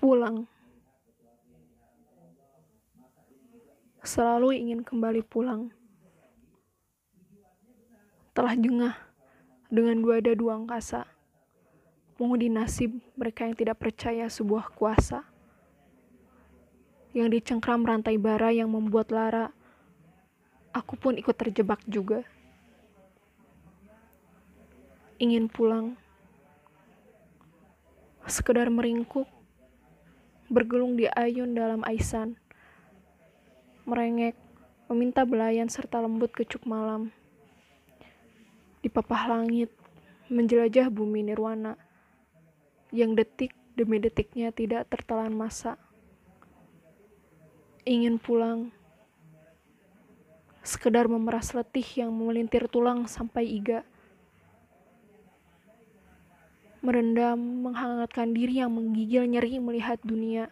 Pulang. Selalu ingin kembali pulang. Telah jengah dengan dua dadu angkasa. Mengundi nasib mereka yang tidak percaya sebuah kuasa. Yang dicengkram rantai bara yang membuat lara. Aku pun ikut terjebak juga. Ingin pulang. Sekedar meringkuk bergelung di ayun dalam aisan, merengek, meminta belayan serta lembut kecuk malam. Di papah langit, menjelajah bumi nirwana, yang detik demi detiknya tidak tertelan masa. Ingin pulang, sekedar memeras letih yang memelintir tulang sampai iga merendam, menghangatkan diri yang menggigil nyeri melihat dunia.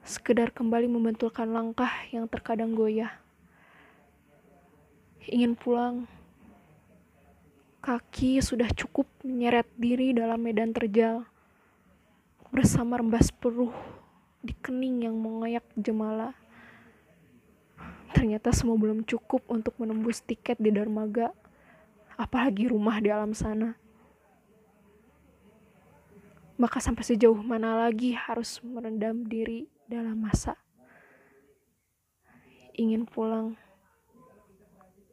Sekedar kembali membentulkan langkah yang terkadang goyah. Ingin pulang. Kaki sudah cukup menyeret diri dalam medan terjal. Bersama rembas peruh di kening yang mengoyak jemala. Ternyata semua belum cukup untuk menembus tiket di dermaga, apalagi rumah di alam sana maka sampai sejauh mana lagi harus merendam diri dalam masa ingin pulang